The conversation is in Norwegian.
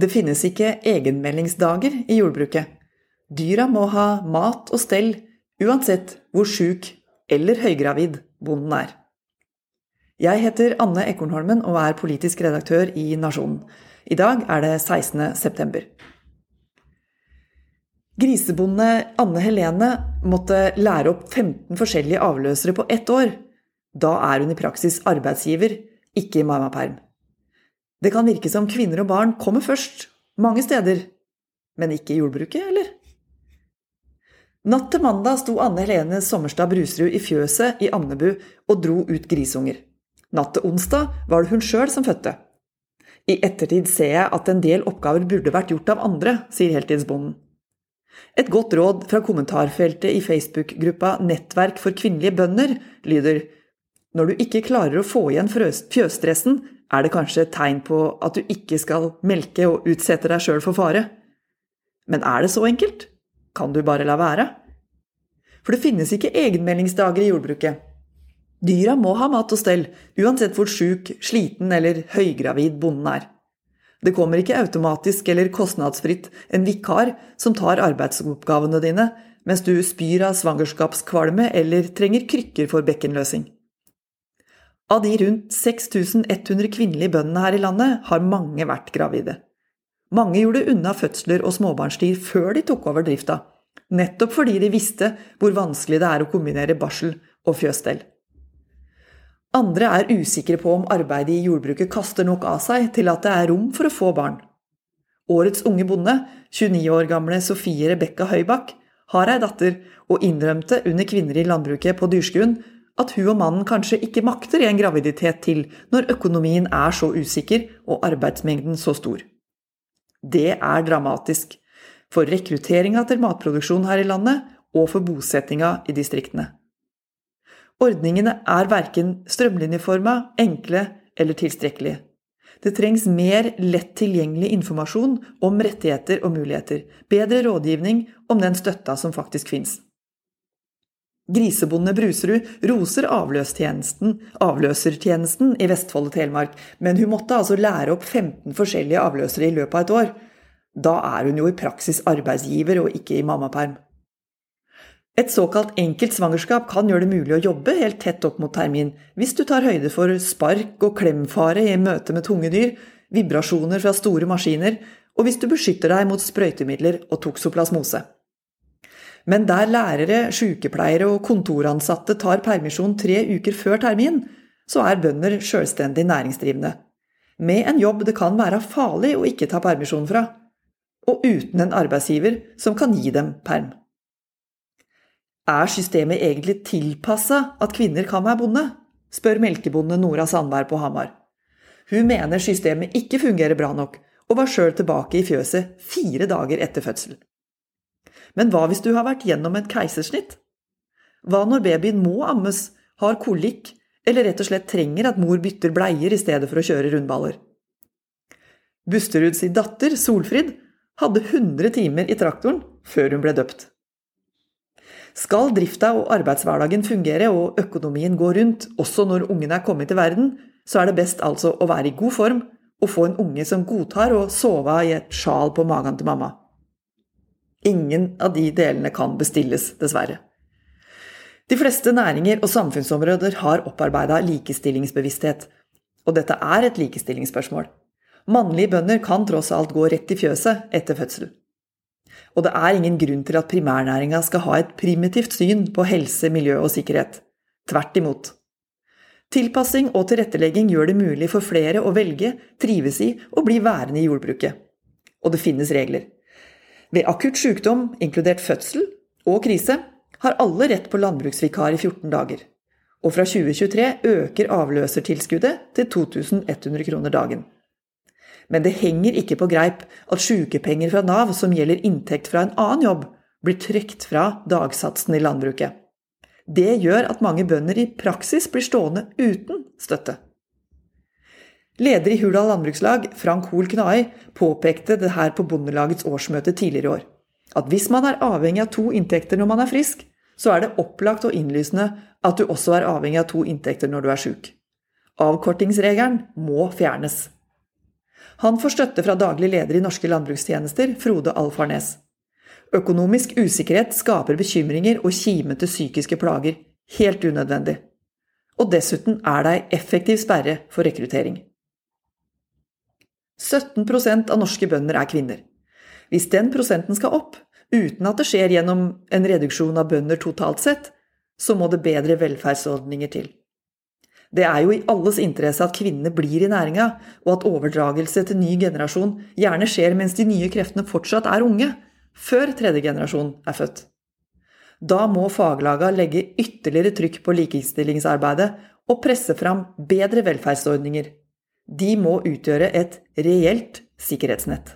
Det finnes ikke egenmeldingsdager i jordbruket. Dyra må ha mat og stell uansett hvor sjuk eller høygravid bonden er. Jeg heter Anne Ekornholmen og er politisk redaktør i Nasjonen. I dag er det 16. september. Grisebonde Anne Helene måtte lære opp 15 forskjellige avløsere på ett år. Da er hun i praksis arbeidsgiver, ikke mammaperm. Det kan virke som kvinner og barn kommer først, mange steder. Men ikke i jordbruket, eller? Natt til mandag sto Anne Helene Sommerstad Brusrud i fjøset i Andebu og dro ut grisunger. Natt til onsdag var det hun sjøl som fødte. I ettertid ser jeg at en del oppgaver burde vært gjort av andre, sier heltidsbonden. Et godt råd fra kommentarfeltet i Facebook-gruppa Nettverk for kvinnelige bønder lyder når du ikke klarer å få igjen fjøsstressen, er det kanskje et tegn på at du ikke skal melke og utsette deg sjøl for fare. Men er det så enkelt? Kan du bare la være? For det finnes ikke egenmeldingsdager i jordbruket. Dyra må ha mat og stell, uansett hvor sjuk, sliten eller høygravid bonden er. Det kommer ikke automatisk eller kostnadsfritt en vikar som tar arbeidsoppgavene dine mens du spyr av svangerskapskvalme eller trenger krykker for bekkenløsing. Av de rundt 6100 kvinnelige bøndene her i landet har mange vært gravide. Mange gjorde unna fødsler og småbarnstid før de tok over drifta, nettopp fordi de visste hvor vanskelig det er å kombinere barsel og fjøsstell. Andre er usikre på om arbeidet i jordbruket kaster nok av seg til at det er rom for å få barn. Årets unge bonde, 29 år gamle Sofie Rebekka Høybakk, har ei datter og innrømte under Kvinner i landbruket på Dyrskuen at hun og mannen kanskje ikke makter en graviditet til når økonomien er så usikker og arbeidsmengden så stor. Det er dramatisk for rekrutteringa til matproduksjon her i landet og for bosettinga i distriktene. Ordningene er verken strømlinjeforma, enkle eller tilstrekkelige. Det trengs mer lett tilgjengelig informasjon om rettigheter og muligheter, bedre rådgivning om den støtta som faktisk fins. Grisebonde Bruserud roser avløsertjenesten i Vestfold og Telemark, men hun måtte altså lære opp 15 forskjellige avløsere i løpet av et år. Da er hun jo i praksis arbeidsgiver og ikke i mammaperm. Et såkalt enkelt svangerskap kan gjøre det mulig å jobbe helt tett opp mot termin, hvis du tar høyde for spark og klemfare i møte med tunge dyr, vibrasjoner fra store maskiner, og hvis du beskytter deg mot sprøytemidler og toksoplasmose. Men der lærere, sykepleiere og kontoransatte tar permisjon tre uker før termin, så er bønder sjølstendig næringsdrivende. Med en jobb det kan være farlig å ikke ta permisjon fra. Og uten en arbeidsgiver som kan gi dem perm. Er systemet egentlig tilpassa at kvinner kan være bonde? spør melkebonde Nora Sandberg på Hamar. Hun mener systemet ikke fungerer bra nok, og var sjøl tilbake i fjøset fire dager etter fødsel. Men hva hvis du har vært gjennom et keisersnitt? Hva når babyen må ammes, har kolikk eller rett og slett trenger at mor bytter bleier i stedet for å kjøre rundballer? Busteruds datter, Solfrid, hadde 100 timer i traktoren før hun ble døpt. Skal drifta og arbeidshverdagen fungere og økonomien gå rundt, også når ungen er kommet til verden, så er det best altså å være i god form og få en unge som godtar å sove i et sjal på magen til mamma. Ingen av de delene kan bestilles, dessverre. De fleste næringer og samfunnsområder har opparbeida likestillingsbevissthet, og dette er et likestillingsspørsmål. Mannlige bønder kan tross alt gå rett i fjøset etter fødsel. Og det er ingen grunn til at primærnæringa skal ha et primitivt syn på helse, miljø og sikkerhet. Tvert imot. Tilpassing og tilrettelegging gjør det mulig for flere å velge, trives i og bli værende i jordbruket. Og det finnes regler. Ved akutt sykdom, inkludert fødsel og krise, har alle rett på landbruksvikar i 14 dager. Og fra 2023 øker avløsertilskuddet til 2100 kroner dagen. Men det henger ikke på greip at sykepenger fra Nav som gjelder inntekt fra en annen jobb, blir trukket fra dagsatsen i landbruket. Det gjør at mange bønder i praksis blir stående uten støtte. Leder i Hurdal landbrukslag, Frank Hoel Knai, påpekte det her på Bondelagets årsmøte tidligere i år. At hvis man er avhengig av to inntekter når man er frisk, så er det opplagt og innlysende at du også er avhengig av to inntekter når du er sjuk. Avkortingsregelen må fjernes. Han får støtte fra daglig leder i Norske landbrukstjenester, Frode Alfarnes. Økonomisk usikkerhet skaper bekymringer og kimete psykiske plager. Helt unødvendig. Og dessuten er det ei effektiv sperre for rekruttering. 17% av norske bønder er kvinner. Hvis den prosenten skal opp, uten at det skjer gjennom en reduksjon av bønder totalt sett, så må det bedre velferdsordninger til. Det er jo i alles interesse at kvinnene blir i næringa, og at overdragelse til ny generasjon gjerne skjer mens de nye kreftene fortsatt er unge, før tredje generasjon er født. Da må faglaga legge ytterligere trykk på likestillingsarbeidet og presse fram bedre velferdsordninger. De må utgjøre et reelt sikkerhetsnett.